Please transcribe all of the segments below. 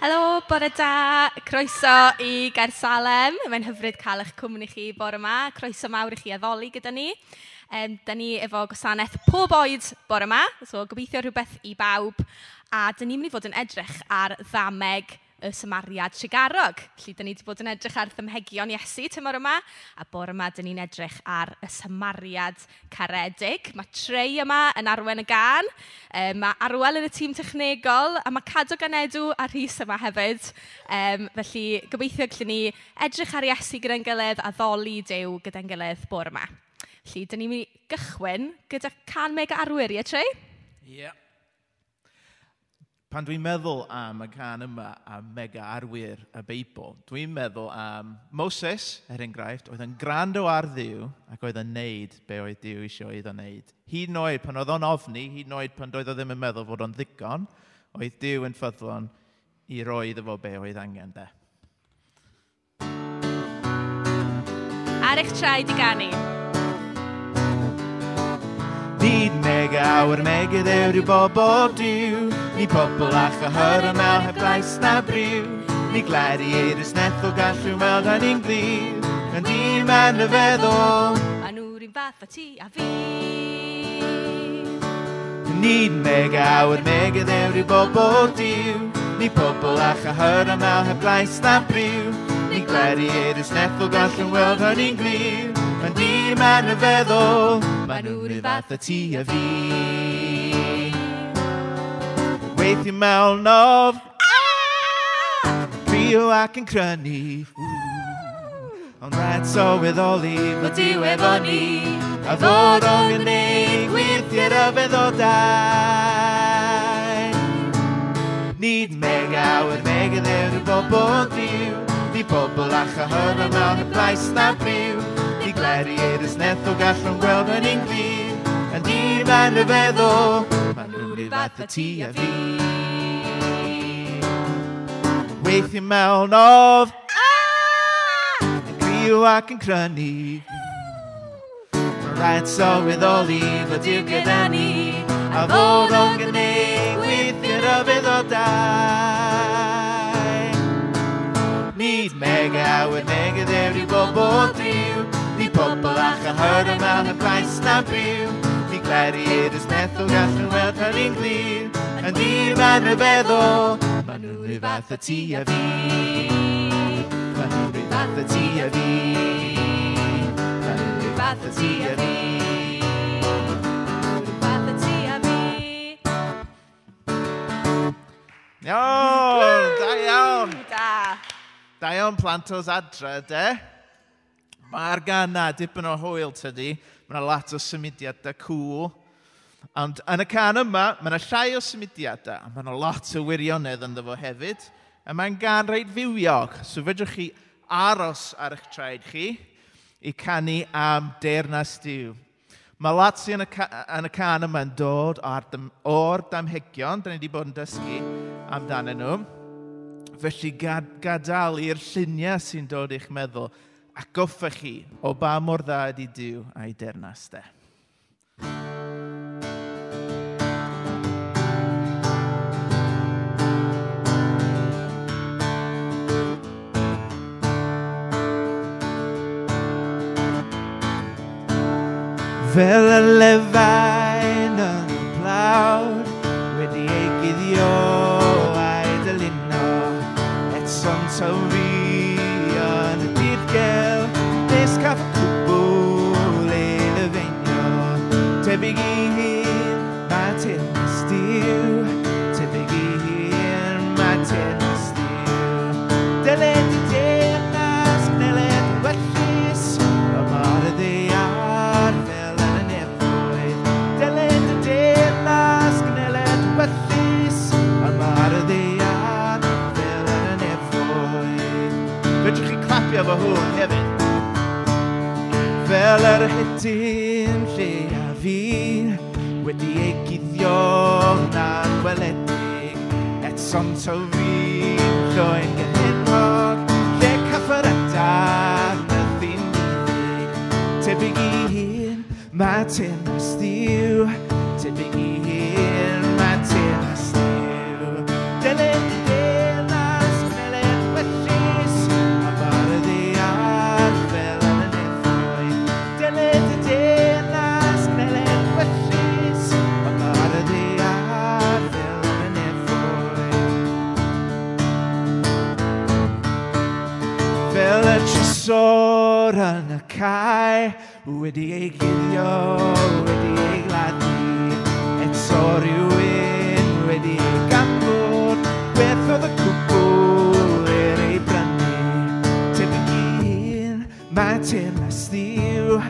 Helo, bore da. Croeso i Gersalem. Mae'n hyfryd cael eich cwmni chi bore yma. Croeso mawr i chi addoli gyda ni. Um, da ni efo gwasanaeth pob oed bore yma, so gobeithio rhywbeth i bawb. A da ni'n mynd i fod yn edrych ar ddameg y Samariad Sigarog. Felly, dyn ni wedi bod yn edrych ar ddymhegion Iesu tymor yma, a bore yma dyn ni'n edrych ar y Samariad Caredig. Mae trei yma yn arwen y gan, e, mae arwel yn y tîm technegol, a mae cadw ganedw a rhys yma hefyd. E, felly, gobeithio gallwn ni edrych ar Iesu gyda'n gilydd a ddoli dew gyda'n gilydd bore yma. Felly, dyn ni'n mynd i gychwyn gyda can mega arwyr, ie, Trey? Ie. Yeah pan dwi'n meddwl am y can yma am mega arwyr y Beibl, dwi'n meddwl am Moses, er enghraifft, oedd yn grando ar ddiw ac oedd yn neud be oedd diw eisiau iddo wneud. Hyd yn oed pan oedd o'n ofni, hyd yn oed pan doedd o ddim yn meddwl fod o'n ddigon, oedd diw yn ffyddlon i roi iddo fo be oedd angen de. Ar eich traed i ganu. Dydd meg awr meg y ddew rhyw bobl diw Ni pobl a chyhyr yn mel heb lais na briw. Ni gleri eir ysneth o gallw weld hynny'n glir Yn di yn y feddwl A nhw'r un fath a ti a fi. Nid meg awr meg y ddew rhyw bobl diw Ni pobl a chyhyr yn mel heb lais na briw. Ni gleri eir ysneth o gallw weld hynny'n glir yn di mewn y feddwl Mae nhw'n rhyw fath o ti a fi. Weithio mewn of Rio ac yn crynu. Ond rhaid sylweddoli Fod diw efo ni. A fod o'n gynnig y feddodau. Nid meg mega meg mega ddewn i bobl diw i bobl a chyhyrna mewn y blaes na briw Ni eir ysneth o gallwn gweld yn un glir Yn di ar y feddwl, Ma'n nhw'n i fath y ti a fi. Weithio mewn of ah! Yn griw ac yn crynu. Mae'n rhaid sylweddoli fod i'w gyda ni. A fod o'n gynnig weithio'r yfeddodau niet mega. We denken dat die bobbel drieuw. Die poppela gaan harder, maar een pijn snap je. Die gladiators net zo gas nu wel gaan in clear. En die man de bedo, maar nu we wat het zie je wie. Maar nu we wat het zie je wie. Maar nu we fath het ti a fi Iawn, da iawn. Da iawn plant oedd adre, de? Mae'r gana dipyn o hwyl tydi. Mae yna lot o symudiadau cwl. Cool. Ond yn y can yma, mae yna llai o symudiadau. A mae yna lot o wirionedd ynddo fo hefyd. A mae'n gan reid fywiog. So fedrwch chi aros ar eich traed chi i canu am deyrnas diw. Mae lot sy'n yn y can yma yn dod o'r damhegion, da ni wedi bod yn dysgu amdanyn nhw felly gad, gadael i'r lluniau sy'n dod i'ch meddwl a goffa chi o ba mor dda ydi Dyw a'i dernas de. Fel y lefain yn y blawd wedi ei guddio o'r yn y cae wedi ei gilio, wedi ei gladdu, eto rhywun wedi ei ganfod, beth oedd y cwbl er ei brynu. Tebyg un, mae tyn a stiw,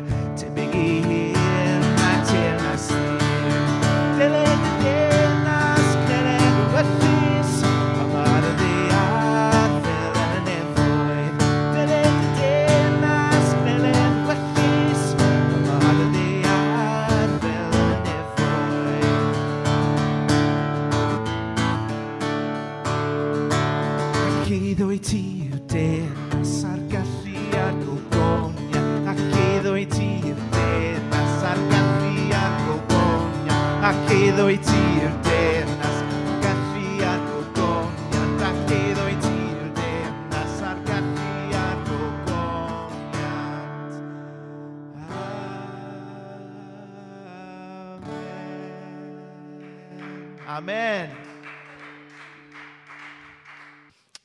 Amen.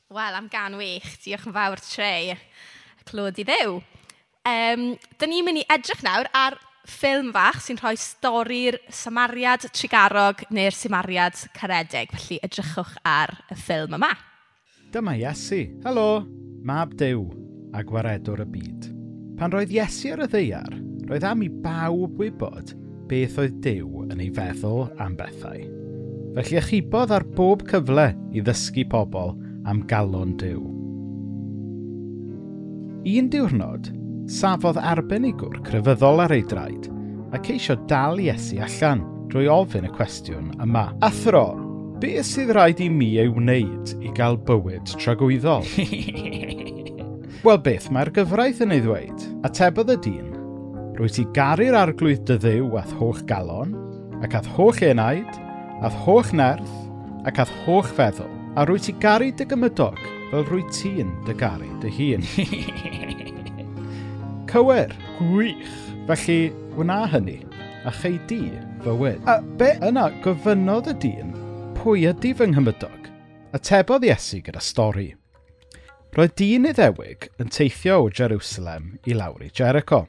Wel, am gan wych, diolch yn fawr tre, clod i ddew. Um, Dyn ni'n mynd i edrych nawr ar ffilm fach sy'n rhoi stori'r Samariad Trigarog neu'r Samariad Caredig. Felly edrychwch ar y ffilm yma. Dyma Iesu. Helo, mab Dyw a gwaredwr y byd. Pan roedd Iesu ar y ddeiar, roedd am i bawb wybod beth oedd Dyw yn ei feddwl am bethau. Felly ychibodd ar bob cyfle i ddysgu pobl am galon Dyw. Un diwrnod, safodd arbenigwr crefyddol ar ei draed a ceisio dal Iesu allan drwy ofyn y cwestiwn yma. Athro, be sydd rhaid i mi ei wneud i gael bywyd tragwyddol? Wel beth mae'r gyfraith yn ei ddweud? Atebodd y dyn, rwy ti garu'r arglwydd dy ddew ath holl galon, ac ath holl enaid, ath hoch nerth ac ath hoch feddwl, a rwy ti garu dy gymydog fel rwy ti'n dy garu dy hun. Cywir, gwych, felly wna hynny, a chei di fywyd. A be yna gofynodd y dyn pwy ydy fy nghymydog? Atebodd Iesu gyda stori. Roedd dyn iddewig yn teithio o Jerusalem i lawr i Jericho.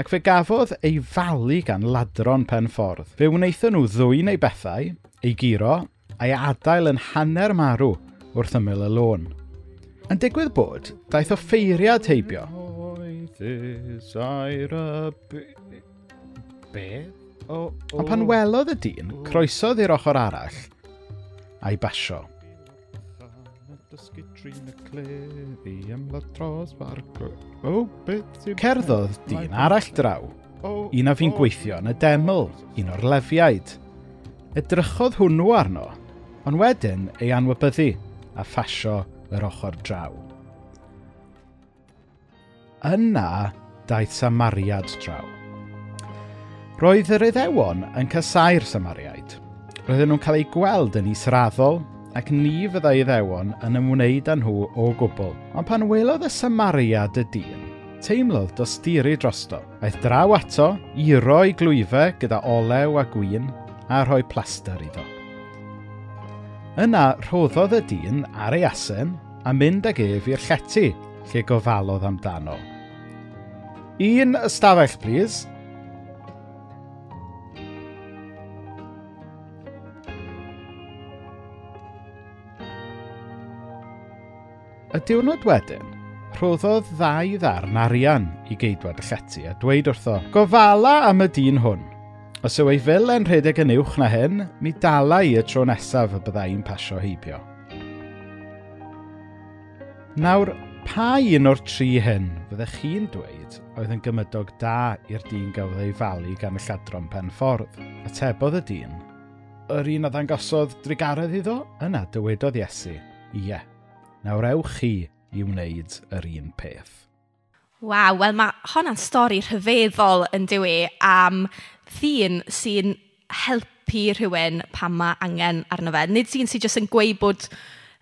Ac fe gafodd ei falu gan ladron pen ffordd. Fe wnaethon nhw ddwy'n ei bethau, ei giro, a'i adael yn hanner marw wrth ymyl y lôn. Yn digwydd bod, daeth o ffeiriad heibio. Be? O, o. Ond pan welodd y dyn, croesodd i'r ochr arall a'i basio dysgu trin y clefi ymladd dros fargwr. O, oh, beth sy'n... Cerddodd dyn arall draw. Un a fi'n gweithio yn y deml, un o'r lefiaid. Edrychodd hwnnw arno, ond wedyn ei anwybyddu a ffasio yr ochr draw. Yna daeth Samariad draw. Roedd yr Iddewon yn casau'r Samariaid. Roedden nhw'n cael eu gweld yn israddol ac ni fyddai iddewon yn ymwneud â nhw o gwbl. Ond pan welodd y Samariad y dyn, teimlodd dosturi drosto. Aeth draw ato, i i glwyfau gyda olew a gwyn, a rhoi plaster iddo. Yna rhoddodd y dyn ar ei asen a mynd ag ef i'r llety lle gofalodd amdano. Un ystafell, please. Y diwrnod wedyn, rhoddodd ddau ddarn arian i geidwad y llety a dweud wrtho, gofala am y dyn hwn. Os yw ei filen rhedeg yn uwch na hyn, mi dala i y tro nesaf y byddai'n pasio heibio. Nawr, pa un o'r tri hyn fyddech chi'n dweud oedd yn gymydog da i'r dyn gafodd ei falu gan y lladron pen ffordd? Atebodd y dyn, yr un a ddangosodd drigaredd iddo, yna dywedodd Iesu, ie, yeah, Nawr ewch chi i wneud yr un peth. Waw, wel mae hwnna'n stori rhyfeddol yn dywi am ddyn sy'n helpu rhywun pan mae angen arno fe. Nid sy'n sy'n jyst yn gweud bod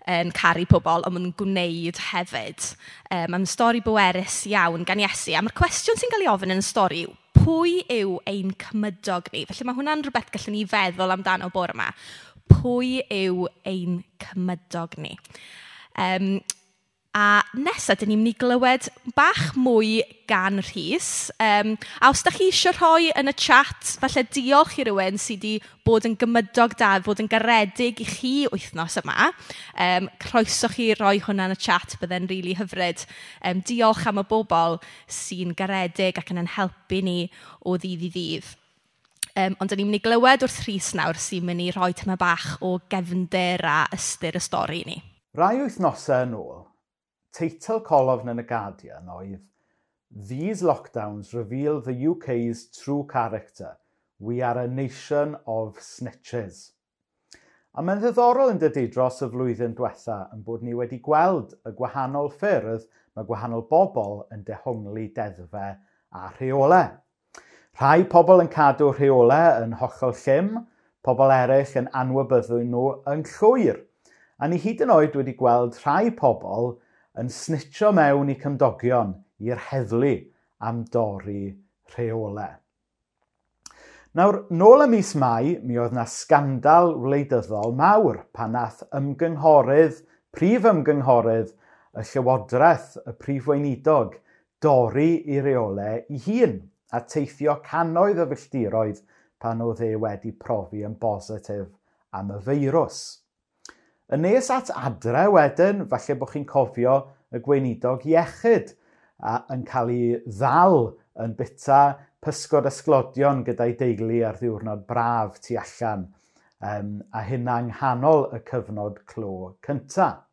yn caru pobl, ond mae'n gwneud hefyd. Um, mae'n stori bwerus iawn gan Iesu. A mae'r cwestiwn sy'n cael ei ofyn yn y stori yw, pwy yw ein cymydog ni? Felly mae hwnna'n rhywbeth gallwn ni feddwl amdano bore yma. Pwy yw ein cymydog ni? Um, a nesaf dyn ni'n mynd i glywed bach mwy gan Rhys. Um, a os da chi eisiau rhoi yn y chat falle diolch i rywun sydd wedi bod yn gymydog da, fod yn garedig i chi wythnos yma Um, croeso chi roi hwnna yn y chat, byddai'n rili really hyfryd. Um, diolch am y bobl sy'n garedig ac yn ein helpu ni o ddydd i ddydd. Um, ond dan ni'n mynd i glywed wrth Rhys nawr sy'n mynd i rhoi tyma bach o gefnder a ystyr y stori ni. Rai wythnosau yn ôl, teitl colofn yn y Guardian oedd These lockdowns reveal the UK's true character. We are a nation of snitches. A mae'n ddiddorol yn dydy dros y flwyddyn diwetha yn bod ni wedi gweld y gwahanol ffyrdd mae gwahanol bobl yn dehongli deddfau a rheolau. Rhai pobl yn cadw rheolau yn hollol llym, pobl eraill yn anwybyddu nhw yn llwyr – a ni hyd yn oed wedi gweld rhai pobl yn snitio mewn i cymdogion i'r heddlu am dorri rheolau. Nawr, nôl y mis Mai, mi oedd yna sgandal wleidyddol mawr pan nath ymgynghorydd, prif ymgynghorydd, y Llywodraeth, y Prif Weinidog, dorri i reolau i hun a teithio cannoedd o filltiroedd pan oedd e wedi profi yn bositif am y feirws. Yn nes at adre wedyn, falle bod chi'n cofio y gweinidog iechyd a, yn cael ei ddal yn bita pysgod ysglodion gyda'i deulu ar ddiwrnod braf tu allan um, a hynna nghanol y cyfnod clo cyntaf.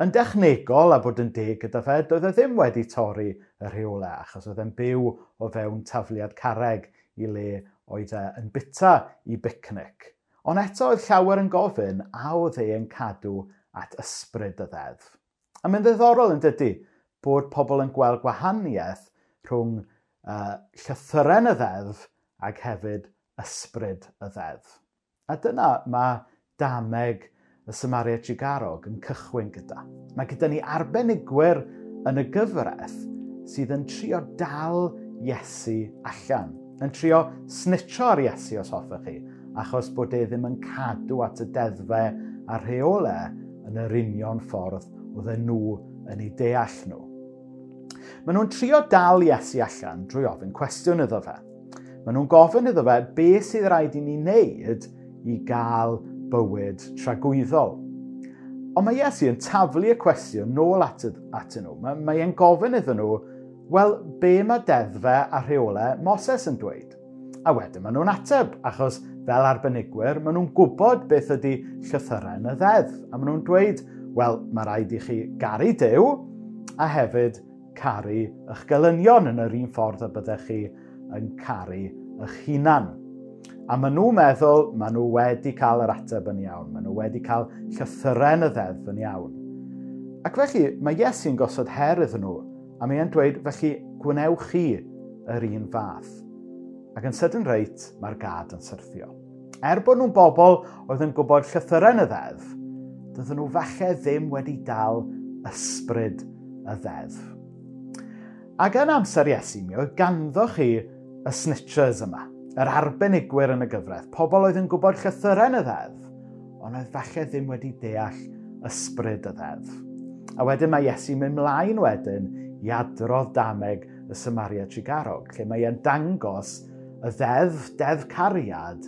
Yn dechnegol a bod yn deg gyda fe, doedd e ddim wedi torri y rheolau achos oedd e'n byw o fewn tafliad carreg i le oedd e yn bita i bicnic. Ond eto oedd llawer yn gofyn a oedd e yn cadw at ysbryd y ddeddf. A mae'n ddiddorol yn dydy bod pobl yn gweld gwahaniaeth rhwng uh, llythyren y ddeddf ac hefyd ysbryd y ddeddf. A dyna mae dameg y Samaria Trigarog yn cychwyn gyda. Mae gyda ni arbenigwyr yn y gyfraith sydd yn trio dal Iesu allan, yn trio snitio ar Iesu os hoffech chi, achos bod e ddim yn cadw at y deddfe a rheolau yn yr union ffordd oedd oedden nhw yn ei deall nhw. Maen nhw'n trio dal Iesu allan drwy ofyn cwestiwn iddo fe. Maen nhw'n gofyn iddo fe beth sydd rhaid i ni wneud i gael bywyd tragwyddol. Ond mae Iesu yn taflu y cwestiwn nôl at, at nhw. Mae, mae e'n gofyn iddyn nhw, wel, be mae deddfe a rheolau Moses yn dweud? A wedyn maen nhw'n ateb, achos fel arbenigwyr, maen nhw'n gwybod beth ydy llythyrau yn y ddeddf. A maen nhw'n dweud, wel, mae rhaid i chi garu dew a hefyd caru eich gelynion yn yr un ffordd y byddech chi yn caru eich hunan. A maen nhw'n meddwl, maen nhw wedi cael yr ateb yn iawn. Maen nhw wedi cael llythyrau yn y ddeddf yn iawn. Ac felly, mae Iesu'n gosod her iddyn nhw, a mae'n dweud, felly, gwnewch chi yr un fath ac yn sydyn reit mae'r gad yn syrthio. Er bod nhw'n bobl oedd yn gwybod llythyrau yn y ddeddf, dydyn nhw falle ddim wedi dal ysbryd y ddeddf. Ac yn amser Iesu mi, oedd ganddo chi y snitchers yma, yr arbenigwyr yn y gyfraith, pobl oedd yn gwybod llythyrau yn y ddeddf, ond oedd falle ddim wedi deall ysbryd y ddeddf. A wedyn mae Iesu mynd mlaen wedyn i adrodd dameg y Samaria Trigarog, lle mae e'n dangos y ddeddf, deddf cariad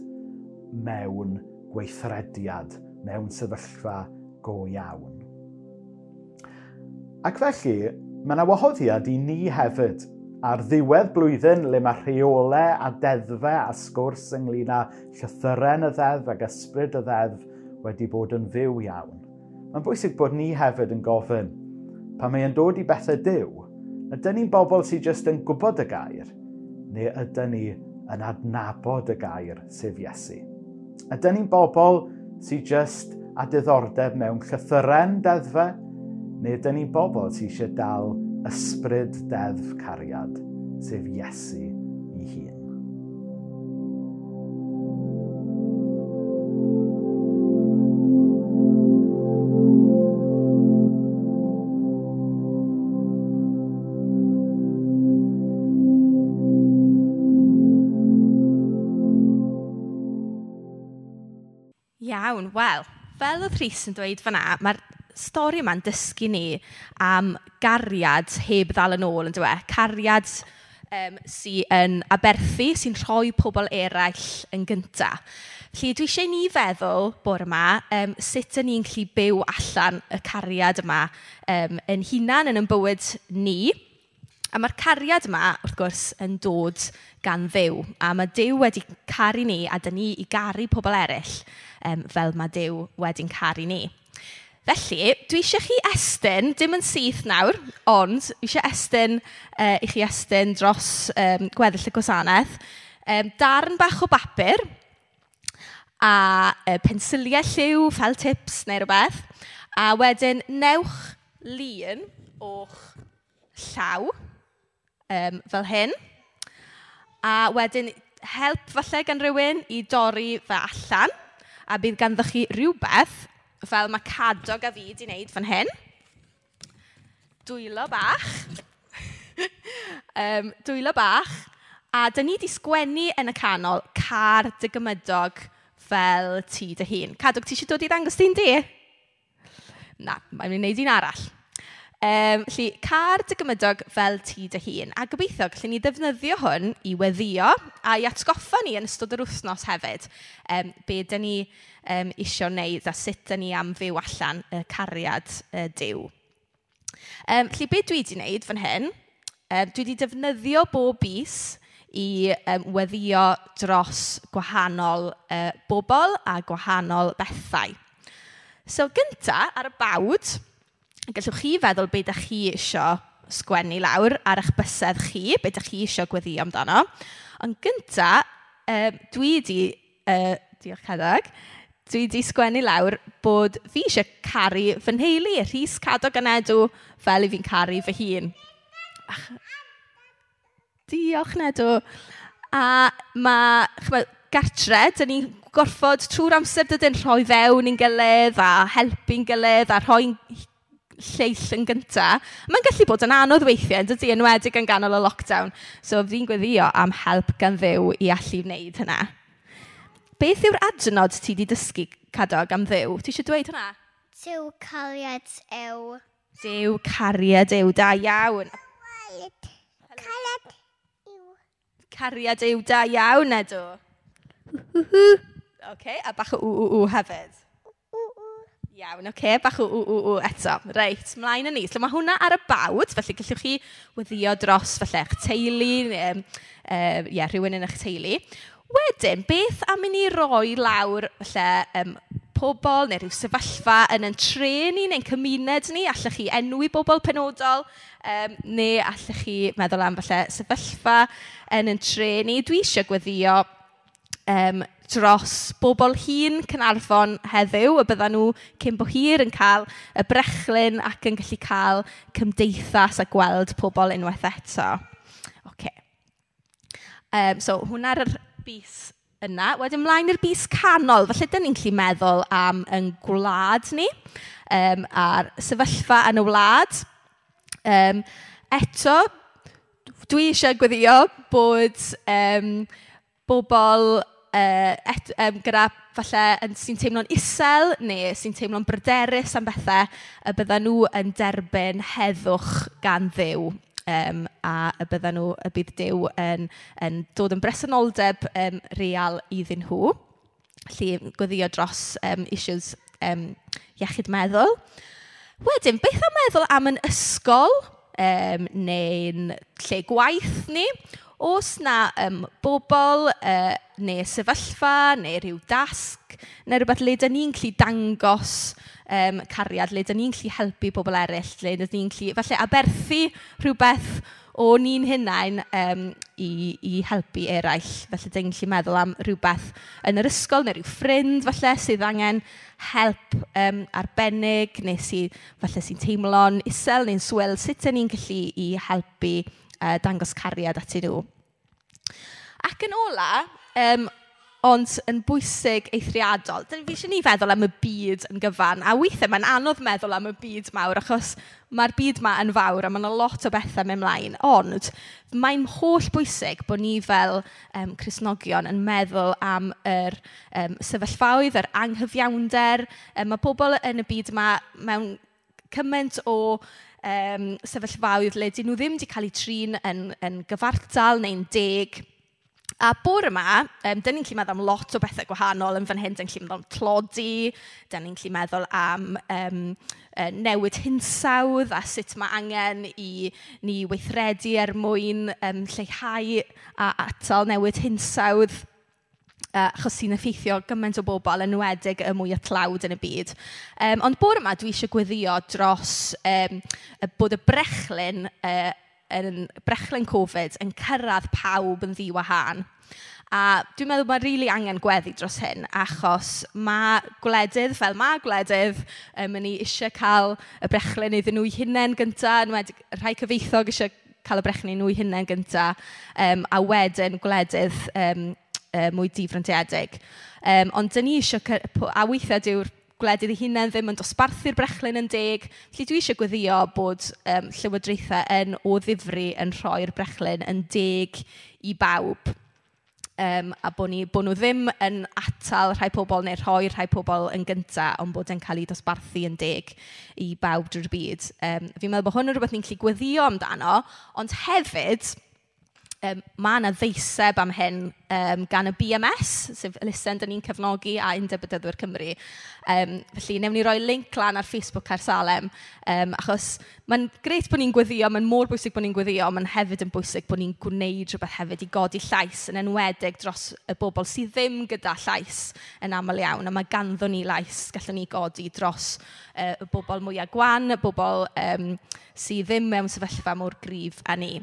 mewn gweithrediad, mewn sefyllfa go iawn. Ac felly, mae yna wahoddiad i ni hefyd ar ddiwedd blwyddyn le mae rheolau a deddfe a sgwrs ynglyn â llythyren y ddeddf ac ysbryd y ddeddf wedi bod yn fyw iawn. Mae'n bwysig bod ni hefyd yn gofyn, pan mae'n dod i bethau dew, ydyn ni'n bobl sydd jyst yn gwybod y gair, neu ydyn ni yn adnabod y gair sef Iesu. Ydy ni'n bobl sy'n just a diddordeb mewn llythyren deddfa, neu ydy ni'n bobl sy'n eisiau dal ysbryd deddf cariad, sef Iesu i hun. Iawn, wel, fel oedd Rhys yn dweud fyna, mae'r stori yma'n dysgu ni am gariad heb ddal yn ôl, yn dweud, cariad um, sy'n yn aberthu, sy'n rhoi pobl eraill yn gyntaf. Felly dwi eisiau ni feddwl bore yma um, sut ydyn ni'n gallu byw allan y cariad yma um, yn hunan yn yn bywyd ni, A mae'r cariad yma, wrth gwrs, yn dod gan ddew. A mae Duw wedi caru ni, a dyn ni i garu pobl eraill um, fel mae dew wedi'n caru ni. Felly, dwi eisiau chi estyn, dim yn syth nawr, ond eisiau estyn, uh, i chi estyn dros um, gweddill y gwasanaeth, um, darn bach o bapur a uh, pensiliau lliw fel tips neu rhywbeth, a wedyn newch lun o'ch llaw, um, fel hyn. A wedyn help falle gan rhywun i dorri fe allan a bydd ganddo chi rhywbeth fel mae cadog a fi wedi wneud fan hyn. Dwylo bach. um, dwylo bach. A dyn ni wedi sgwennu yn y canol car dy gymydog fel ti dy hun. Cadog, ti eisiau dod i ddangos ti'n di? Na, mae'n mynd i wneud un arall. Um, felly, car dy gymydog fel ti dy hun. A gobeithio, gallwn ni ddefnyddio hwn i weddio a i atgoffa ni yn ystod yr wythnos hefyd um, be dyn ni um, isio wneud a sut dyn ni am fyw allan y cariad y diw. Um, felly, be dwi wedi wneud fan hyn, um, dwi wedi defnyddio bob bus i um, weddio dros gwahanol uh, bobl a gwahanol bethau. So, gynta, ar y bawd, Gallwch chi feddwl beth ydych chi eisiau sgwennu lawr ar eich bysedd chi, beth ydych chi eisiau gweddïo amdano. Ond gynta, um, dwi wedi, uh, diolch Cedag, dwi wedi sgwennu lawr bod fi eisiau caru fy nheulu, rhys cadog yn edw fel i fi'n caru fy hun. Ach, diolch Nedw. A mae, chymod, gartre, dyn ni'n gorfod trwy'r amser dydyn rhoi fewn i'n gilydd a helpu'n gilydd a rhoi'n lleill yn gyntaf. Mae'n gallu bod yn anodd weithiau, yn dydy, enwedig yn ganol y lockdown. So fi'n gweddio am help gan ddew i allu wneud hynna. Beth yw'r adnod ti wedi dysgu cadog am ddew? Ti eisiau dweud hynna? Dyw cariad ew. Dyw cariad ew, da iawn. Cariad ew. Cariad yw, da iawn, Edw. Oce, okay, a bach o ww ww hefyd. Iawn, oce, okay. bach o, w, w, w, eto. Reit, mlaen yn ni. So mae hwnna ar y bawd, felly gallwch chi weddio dros felly eich teulu, um, uh, yeah, rhywun yn eich teulu. Wedyn, beth am i ni roi lawr felly, um, pobl neu rhyw sefyllfa yn ein tre ni neu'n cymuned ni, allech chi enwi bobl penodol, um, neu allech chi meddwl am falle sefyllfa yn ein tre ni. Dwi eisiau gweddio um, dros bobl hun cynarfon heddiw, y byddan nhw cyn bo hir yn cael y brechlyn ac yn gallu cael cymdeithas a gweld pobl unwaith eto. Okay. Um, so hwnna'r bus yna. Wedyn ymlaen i'r bus canol. Felly, dyn ni'n gallu meddwl am yn gwlad ni, um, a'r sefyllfa yn y wlad. Um, eto, dwi eisiau gweddio bod um, bobl uh, et- um, gyda falle yn... sy'n teimlo'n isel neu sy'n teimlo'n bryderus am bethau y bydden nhw yn derbyn heddwch gan ddew um, a y bydden nhw... y bydd Duw yn yn dod yn bresenoldeb um, real iddyn nhw. Felly gweddio dros um, issues um, iechyd meddwl. Wedyn, beth am meddwl am yn ysgol um, neu'n lle gwaith ni? oes 'na um, bobl uh, neu sefyllfa neu rhyw dasg neu rhywbeth le dyn ni'n gallu dangos um, cariad, le dyn ni'n gallu helpu bobl eraill, le dyn ni'n gallu falle aberthu rhywbeth o'n ni'n hunain um, i i helpu eraill. Felly dyn ni'n gallu meddwl am rhywbeth yn yr ysgol neu rhyw ffrind falle sydd angen help um, arbennig neu sy falle sy'n teimlo'n isel neu'n swil. Sut dyn ni'n gallu i helpu uh, dangos cariad atyn nhw. Ac yn ola, um, ond yn bwysig eithriadol, dyn fi eisiau ni feddwl am y byd yn gyfan, a weithiau mae'n anodd meddwl am y byd mawr, achos mae'r byd yma yn fawr a mae yna lot o bethau mewn mlaen, ond mae'n holl bwysig bod ni fel um, Cresnogion yn meddwl am yr um, sefyllfaoedd, yr anghyfiawnder, um, mae pobl yn y byd yma mewn cymaint o um, sefyllfaoedd le dyn nhw ddim wedi cael eu trin yn, yn gyfartal neu'n deg. A bore yma, um, dyn ni'n gallu meddwl am lot o bethau gwahanol yn fan hyn. Dyn ni'n gallu meddwl am tlodi, dyn ni'n gallu meddwl am um, newid hinsawdd a sut mae angen i ni weithredu er mwyn um, lleihau a atal newid hinsawdd uh, achos sy'n effeithio gymaint o bobl, yn wedig y mwy o tlawd yn y byd. Um, ond bore yma, dwi eisiau gweddio dros um, bod y brechlyn, uh, yn brechlyn Covid yn cyrraedd pawb yn ddiwahân. A dwi'n meddwl mae'n rili really angen gweddi dros hyn, achos mae gwledydd, fel mae gwledydd, um, yn ni eisiau cael y brechlyn iddyn nhw hunain gyntaf, wedi rhai cyfeithog eisiau cael y brechlyn i nhw hunain gyntaf, um, a wedyn gwledydd um, uh, mwy difrandedig. Um, ond dyn ni eisiau, a weithiau dyw'r gwledydd ei hunain ddim yn dosbarthu'r brechlyn yn deg. Felly dwi eisiau gweddio bod um, llywodraethau yn o ddifri yn rhoi'r brechlyn yn deg i bawb. Um, a bod, ni, bod nhw ddim yn atal rhai pobl neu rhoi rhai pobl yn gyntaf, ond bod e'n cael ei dosbarthu yn deg i bawb drwy'r byd. Um, fi'n meddwl bod hwn yn rhywbeth ni'n gallu gweddio amdano, ond hefyd um, mae yna ddeiseb am hyn um, gan y BMS, sef lusen dyn ni'n cefnogi a Undebydyddwyr Cymru. Um, felly, newn ni roi link lan ar Facebook ar Salem, um, achos mae'n greit bod ni'n gweddio, mae'n mor bwysig bod ni'n gweddio, mae'n hefyd yn bwysig bod ni'n gwneud rhywbeth hefyd i godi llais yn enwedig dros y bobl sydd ddim gyda llais yn aml iawn, a mae ganddo ni lais gallwn ni godi dros uh, y bobl mwyaf gwan, y bobl um, sydd ddim mewn sefyllfa mor gryf a ni.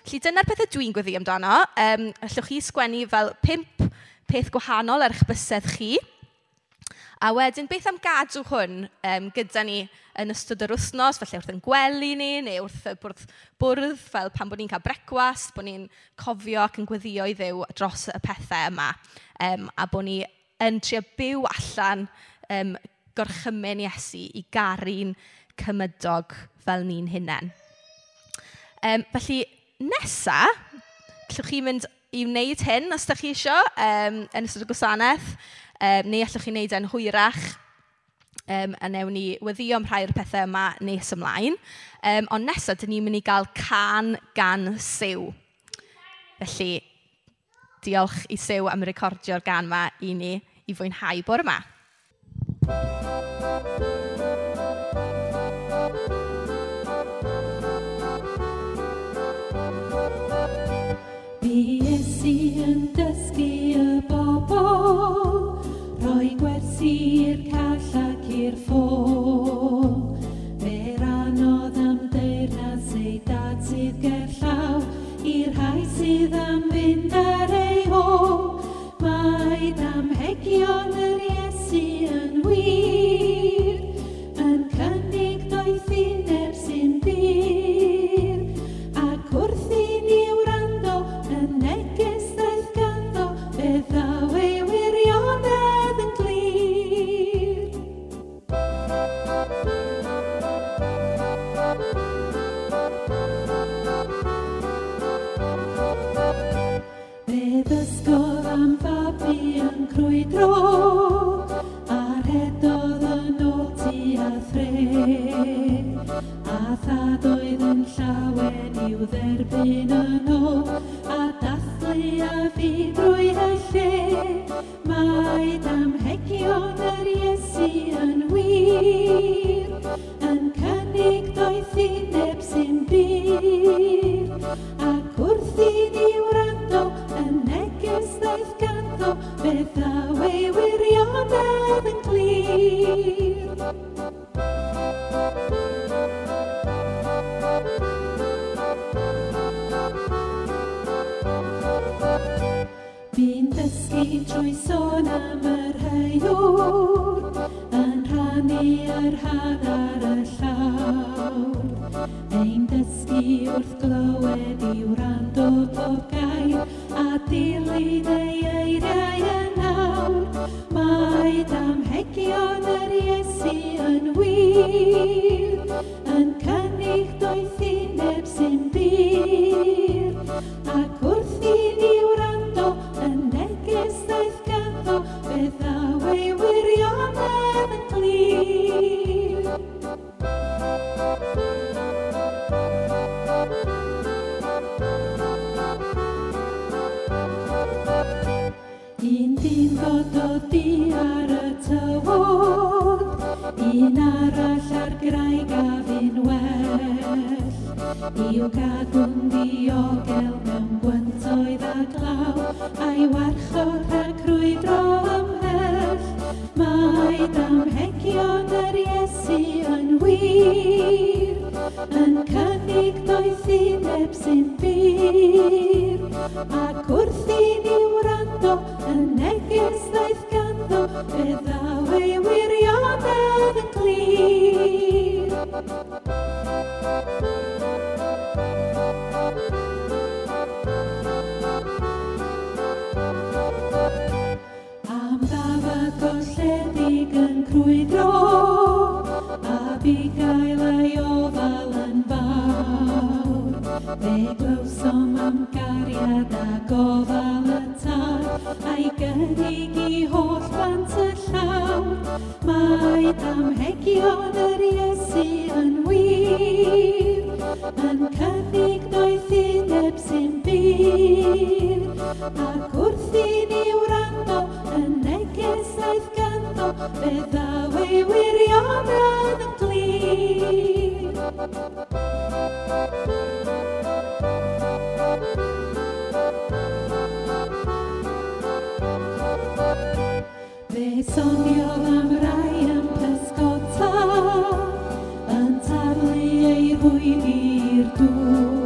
Felly dyna'r pethau dwi'n gweddi amdano. Um, allwch chi sgwennu fel pimp peth gwahanol ar eich bysedd chi. A wedyn, beth am gadw hwn um, gyda ni yn ystod yr wythnos, felly wrth yn gwely ni, neu wrth y bwrdd, bwrdd fel pan bod ni'n cael brecwast, bod ni'n cofio ac yn gweddio i ddew dros y pethau yma, um, a bod ni yn trio byw allan um, gorchymyn Iesu i garu'n cymydog fel ni'n hunain. Um, felly, nesa, allwch chi mynd i wneud hyn os ydych chi eisiau um, yn ystod y gwasanaeth, um, neu allwch chi wneud e'n hwyrach. Um, a newn ni weddio am rhai o'r pethau yma nes ymlaen. Um, ond nesaf, dyn ni'n mynd i gael can gan siw. Felly, diolch i Sew am recordio'r gan yma i ni i fwynhau bore yma. gwersi yn dysgu y bobl, rhoi gwersi i'r call ac i'r ffôl. Fe'r anodd am deyrnas ei dad sydd gerllaw, i'r rhai sydd am fynd ar ei hôl. Mae damhegion yr Iesu yn wir, am fabi yn crwydro, a rhedodd yn ôl tu a thre, a thad oedd yn llawen i'w dderbyn yn ôl. Un ddod o di ar y tywod, un arall ar graig a fi'n well. I'w gadw'n diogel mewn gwyntoedd a glaw, a'i warchod rhag rwydro ym Mae damhegion yr Iesu yn wir, yn cynnig doeth i neb sy'n byr. ac wrth i ni wrando yn neges ddaeth ganddo, fe ddaw ei wirionedd yn glir. Am ddafod Cymraeg yn crwydro, a bugael ei ofal yn fawr. Fe glywsom am gariad a gofal y tân, a'i gynnig i holl bant y llawr. Mae damhegion yr Iesu yn wir, yn cynnig doedd uneb sy'n byr, ac wrth i ni wrando fe ddawe wirionan yn glir. Fe sonio am rai am pysgota, yn tarlu ei hwyd i'r dŵr.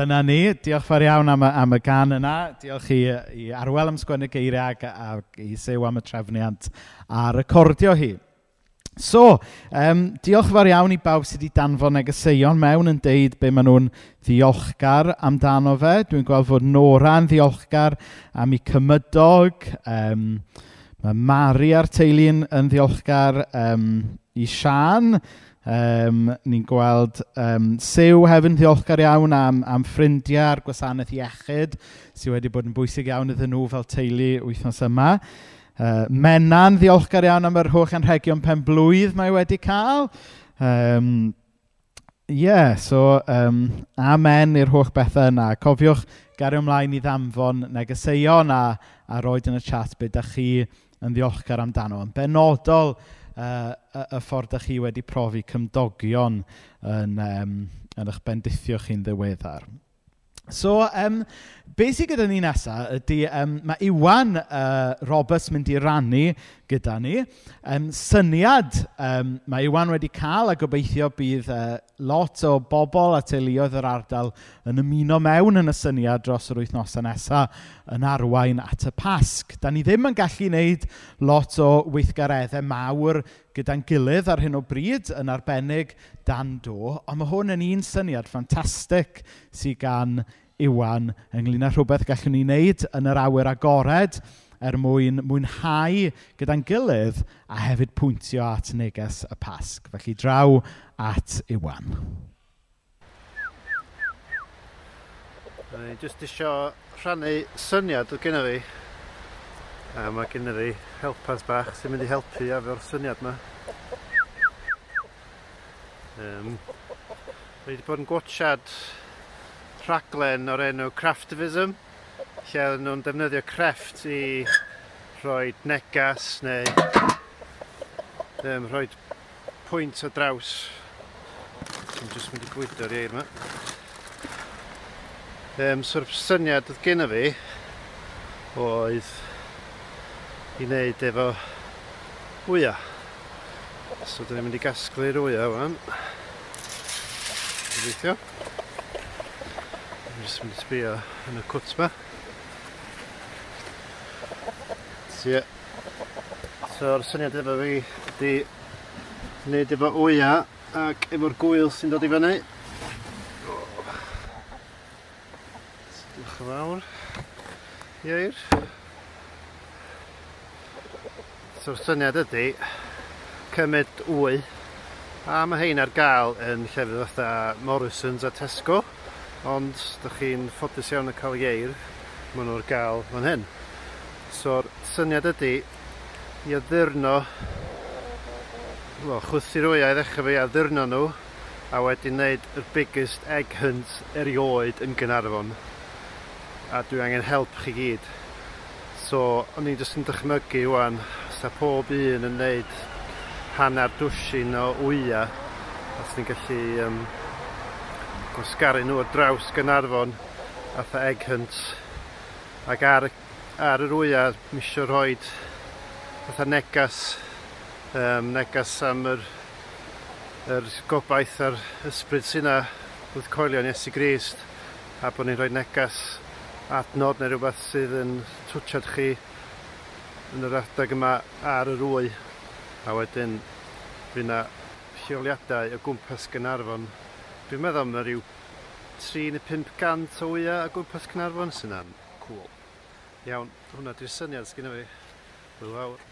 dyna ni. Diolch fawr iawn am y, am y gan yna. Diolch i, i Arwel am sgwennu geiriau ac, ac i Sew am y trefniant a recordio hi. So, um, diolch fawr iawn i bawb sydd wedi danfon negeseuon mewn yn deud be maen nhw'n ddiolchgar amdano fe. Dwi'n gweld fod Nora'n ddiolchgar am ei cymydog. Um, mae Mari a'r teulu'n yn ddiolchgar um, i Sian. Um, ni'n gweld um, Sew hefyd yn ddiolchgar iawn am, am ffrindiau a'r gwasanaeth iechyd sydd wedi bod yn bwysig iawn iddyn nhw fel teulu wythnos yma. Uh, Menna'n ddiolchgar iawn am yr holl anrhegion pen blwydd mae wedi cael. Um, Ie, yeah, so um, amen i'r holl bethau yna. Cofiwch gario ymlaen i ddamfon negeseuon a, a roed yn y chat beth ydych chi yn ddiolchgar amdano. Yn benodol, uh, y ffordd ydych chi wedi profi cymdogion yn, um, yn eich bendithio chi'n ddiweddar. So, um, be sydd gyda ni nesaf ydy, um, mae Iwan uh, Roberts mynd i rannu gyda ni Um, syniad um, mae Iwan wedi cael a gobeithio bydd uh, lot o bobl a teuluoedd yr ardal yn ymuno mewn yn y syniad dros yr wythnosau nesaf yn arwain at y Pasg. Dan ni ddim yn gallu wneud lot o weithgareddau mawr gyda'n gilydd ar hyn o bryd yn arbennig dan do, ond mae hwn yn un syniad ffantastig sydd gan Iwan ynglyn â rhywbeth gallwn ni wneud yn yr awyr agored er mwyn mwynhau gyda'n gilydd a hefyd pwyntio at neges y pasg. Felly draw at Iwan. Rwy'n jyst isio rhannu syniad o gynna fi. A mae gynna fi helpas bach sy'n mynd i helpu efo'r syniad yma. Um, Rwy wedi bod yn gwachad rhaglen o'r enw Craftivism, lle oedden nhw'n defnyddio crefft i rhoi negas neu um, rhoi pwynt o draws. Dwi'n jyst mynd i bwydo'r eir yma. Um, so'r syniad oedd gen i fi oedd i wneud efo wyau. So, dyn ni'n mynd i gasglu'r wyau, wan gobeithio. Dwi'n just mynd i sbio yn y cwt ma. Ie. So'r syniad efo fi ydi wneud efo wya ac efo'r gwyl sy'n dod i fyny. Diolch yn fawr. Ieir. So'r syniad ydy cymryd wy A mae hein ar gael yn llefydd fatha Morrisons a Tesco, ond ydych chi'n ffodus iawn y cael ieir, maen nhw'r gael fan hyn. So'r syniad ydy i addurno, well, chwythu rwyau i ddechrau fi addurno nhw, a wedi wneud y biggest egg hunt erioed yn Gynarfon. A dwi angen help chi gyd. So, o'n i'n jyst yn dychmygu wan, os pob un yn wneud hanner dwsin o wya os ni'n gallu um, gwasgaru nhw ar draws Gynarfon ath egg hunt ac ar, ar yr wyau misio rhoi fatha negas um, negas am yr, yr gobaith ar ysbryd sy'n yna wrth coelio nes i grist a bod ni'n rhoi negas adnod neu rhywbeth sydd yn twtiad chi yn yr adeg yma ar yr wy. A wedyn, fydd yna lleoliadau o gwmpas Gynarfon. Dwi'n meddwl mae rhyw 3 neu 500 o wyau o gwmpas Gynarfon sy'n am. Cool. Iawn, hwnna di'r syniad sgynna fi. Hwyl fawr.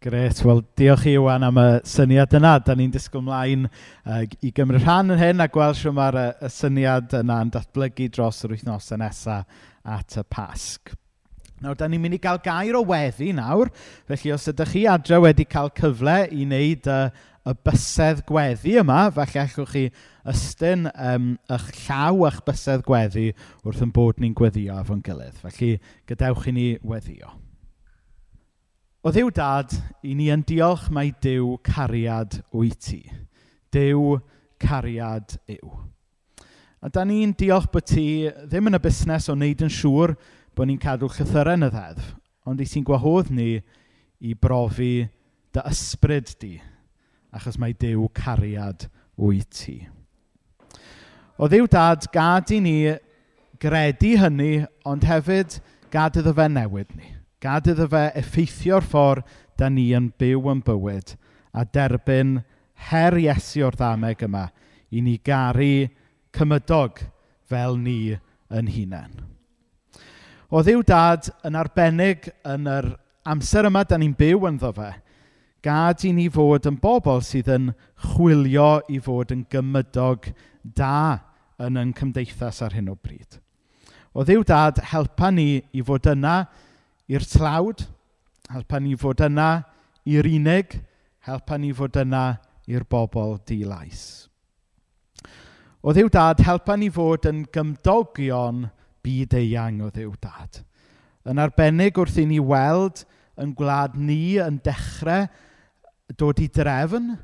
Gret, wel diolch i Iwan am y syniad yna. Da ni'n disgwyl mlaen uh, i gymryd rhan yn hyn a gweld sy'n mae'r y syniad yna'n datblygu dros yr wythnosau nesaf at y Pasg. Nawr, da ni'n mynd i gael gair o weddi nawr, felly os ydych chi adre wedi cael cyfle i wneud y, y bysedd gweddi yma, falle allwch chi ystyn um, eich llaw eich bysedd gweddi wrth yn bod ni'n gweddio afo'n gilydd. Felly, gadewch i ni weddio. O ddiw dad, i ni yn diolch mai Dyw cariad wyt ti. Dyw cariad yw. A da ni'n diolch bod ti ddim yn y busnes o wneud yn siŵr bod ni'n cadw llythyrau yn y ddeddf, ond i ti'n gwahodd ni i brofi dy ysbryd di, achos mae Duw cariad wyt ti. O ddiw dad, gad i ni gredu hynny, ond hefyd gad iddo fe newid ni. Gad iddo fe effeithio'r ffordd da ni yn byw yn bywyd a derbyn her Iesu o'r ddameg yma i ni garu cymydog fel ni yn hunain. O ddiw dad yn arbennig yn yr amser yma da ni'n byw ynddo fe. Gad i ni fod yn bobl sydd yn chwilio i fod yn gymydog da yn ein cymdeithas ar hyn o bryd. O ddiw dad helpa ni i fod yna i'r tlawd, helpa ni fod yna i'r unig, helpa ni fod yna i'r bobl dilais. O ddiw dad helpa ni fod yn gymdogion byd eang o ddiw dad. Yn arbennig wrth i ni weld yn gwlad ni yn dechrau dod i drefn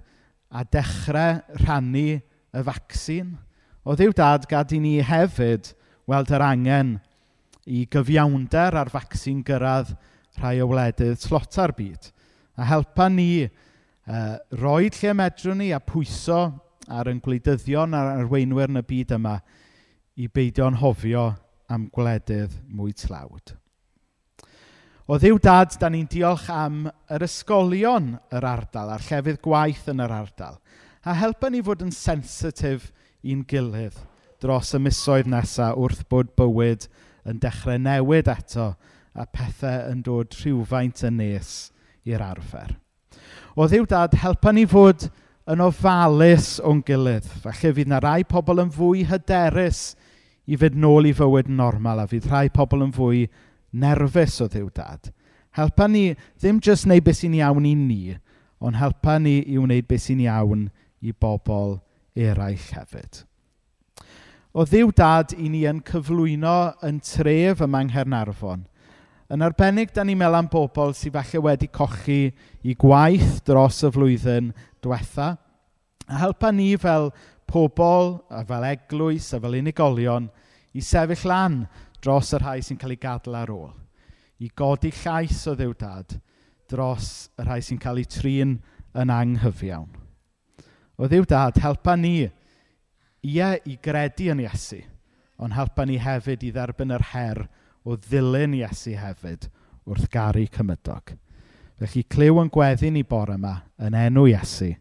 a dechrau rhannu y vaccine, o ddiw dad gad i ni hefyd weld yr angen i gyfiawnder a'r vaccine gyrraedd rhai o wledydd slota'r byd. A helpa ni uh, roed lle medrwn ni a pwyso ar ein gwleidyddion a'r arweinwyr yn y byd yma i beidio'n hofio am gwledydd mwy tlawd. O ddiw dad, da ni'n diolch am yr ysgolion yr ardal a'r llefydd gwaith yn yr ardal. A helpa ni fod yn sensitif i'n gilydd dros y misoedd nesaf wrth bod bywyd yn dechrau newid eto a pethau yn dod rhywfaint yn nes i'r arfer. O ddiw dad, helpa ni fod yn ofalus o'n gilydd. Falle fydd yna rai pobl yn fwy hyderus i fynd nôl i fywyd normal a fydd rhai pobl yn fwy nerfus o ddiw dad. Helpa ni ddim jyst wneud beth sy'n iawn i ni, ond helpa ni i wneud beth sy'n iawn i bobl eraill hefyd. O ddiw dad i ni yn cyflwyno yn tref yma yng Nghernarfon. Yn arbennig, da ni'n meddwl am bobl sydd falle wedi cochi i gwaith dros y flwyddyn diwetha. A helpa ni fel pobl, a fel eglwys, a fel unigolion, i sefyll lan dros y rhai sy'n cael ei gadael ar ôl. I godi llais o ddiw dad dros y rhai sy'n cael eu trin yn anghyfiawn. O ddiw dad, helpa ni, ie i gredu yn Iesu, ond helpa ni hefyd i dderbyn yr her o ddilyn Iesu hefyd wrth garu cymydog. Felly, clyw yn gweddi ni bore yma yn enw Iesu.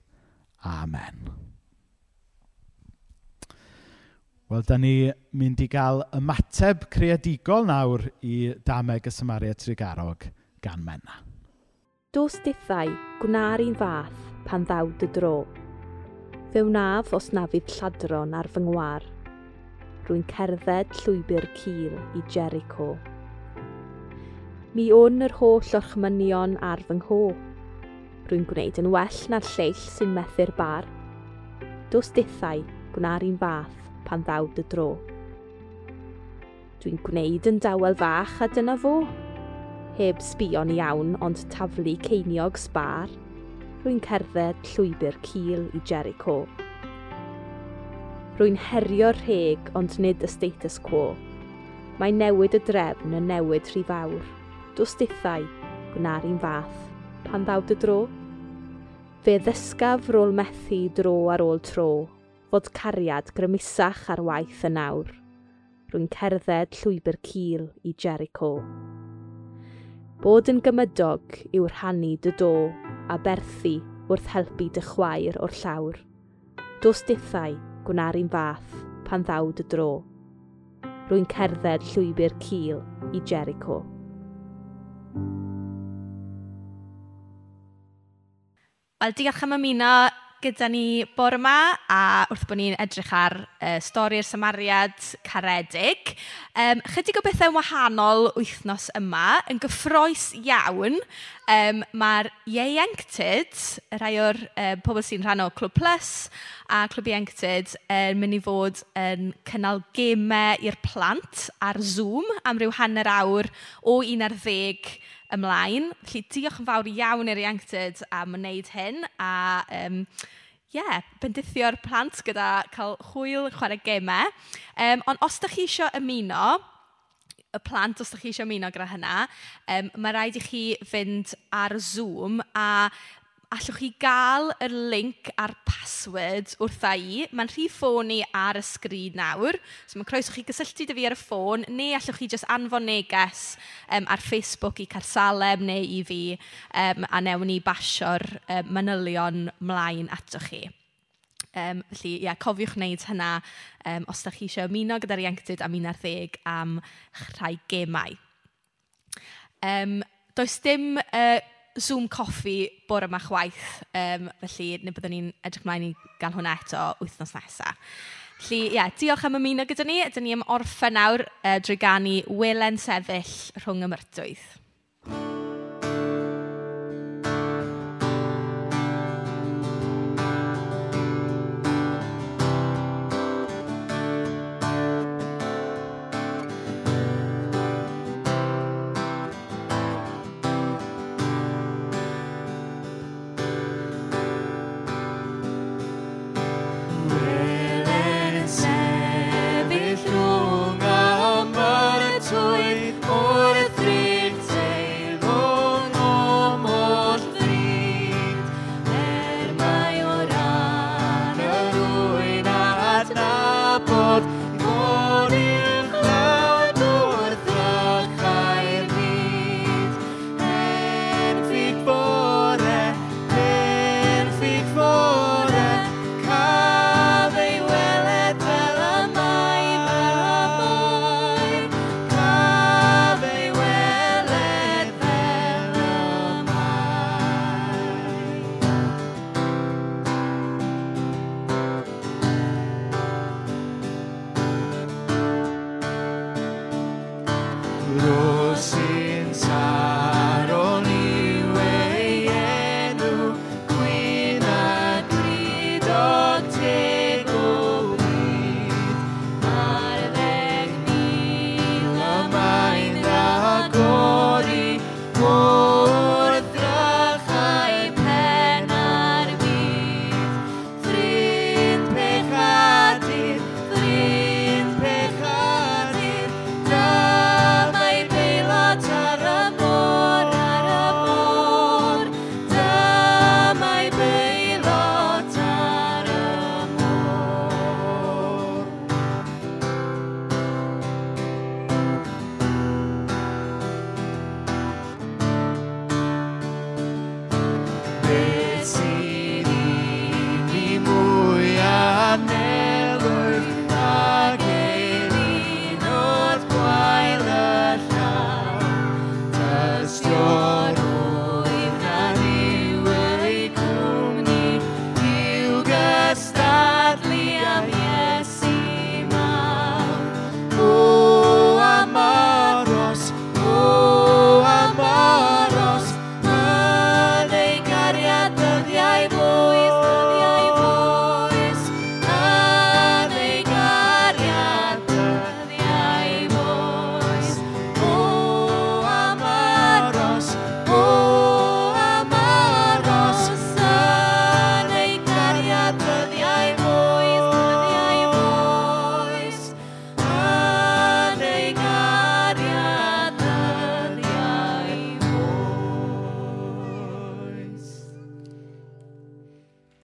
Amen. Wel, da ni mynd i gael ymateb creadigol nawr i dameg y Samaria Trigarog gan Menna. Dos dithau gwna'r un fath pan ddawd y dro. Fe wnaf os na fydd lladron ar fy ngwar. Rwy'n cerdded llwybr cil i Jericho. Mi o'n yr holl orchmynion ar fy ngho. Rwy'n gwneud yn well na'r lleill sy'n methu'r bar. Dos dithau gwna'r un fath pan ddaw dy dro. Dwi'n gwneud yn dawel fach a dyna fo. Heb sbio'n iawn ond taflu ceiniog sbar, rwy'n cerdded llwybr cil i Jericho. Rwy'n herio rheg ond nid y status quo. Mae newid y drefn yn newid rhy fawr. Dwstithau, gwnaru'n fath, pan ddaw dy dro. Fe ddysgaf rôl methu dro ar ôl tro, bod cariad grymusach ar waith y nawr. Rwy'n cerdded llwybr cil i Jericho. Bod yn gymydog yw rhannu dy do a berthu wrth helpu dy chwaer o'r llawr. Dos dithau gwnaru'n fath pan ddaw dy dro. Rwy'n cerdded llwybr cil i Jericho. Wel, diolch am ymuno gyda ni bore yma a wrth bod ni'n edrych ar uh, stori'r Samariad caredig, um, chydig o bethau wahanol wythnos yma yn gyffroes iawn. Um, Mae'r ieuenctid, rhai o'r uh, pobl sy'n rhan o Clwb Plus a Clwb Ieuenctid, yn um, mynd i fod yn cynnal gemau i'r plant ar Zoom am ryw hanner awr o 11 ymlaen. Felly diolch yn fawr iawn i'r Ieunctid am wneud hyn a um, yeah, bendithio'r plant gyda cael hwyl chwarae gemau. Um, ond os ydych chi eisiau ymuno, y plant, os ydych chi eisiau ymuno gyda hynna, um, mae rhaid i chi fynd ar Zoom a allwch chi gael y link a'r password wrtha i. Mae'n rhy ffôn i ar y sgrin nawr. So mae'n croeso chi gysylltu dy fi ar y ffôn, neu allwch chi just anfon neges um, ar Facebook i Carsalem neu i fi, um, a newn ni basio'r um, manylion mlaen atoch chi. Um, felly, ia, cofiwch wneud hynna um, os da chi eisiau ymuno gyda'r ieuenctid am un ar ddeg am rhai gemau. Um, does dim uh, Zoom coffi bore yma chwaith, um, felly ne byddwn ni'n edrych mlaen i gael hwnna eto wythnos nesaf. Felly, ie, yeah, diolch am ymuno gyda ni. Ydyn ni am orffen nawr uh, drwy gannu Welen Sefyll rhwng y myrtwydd.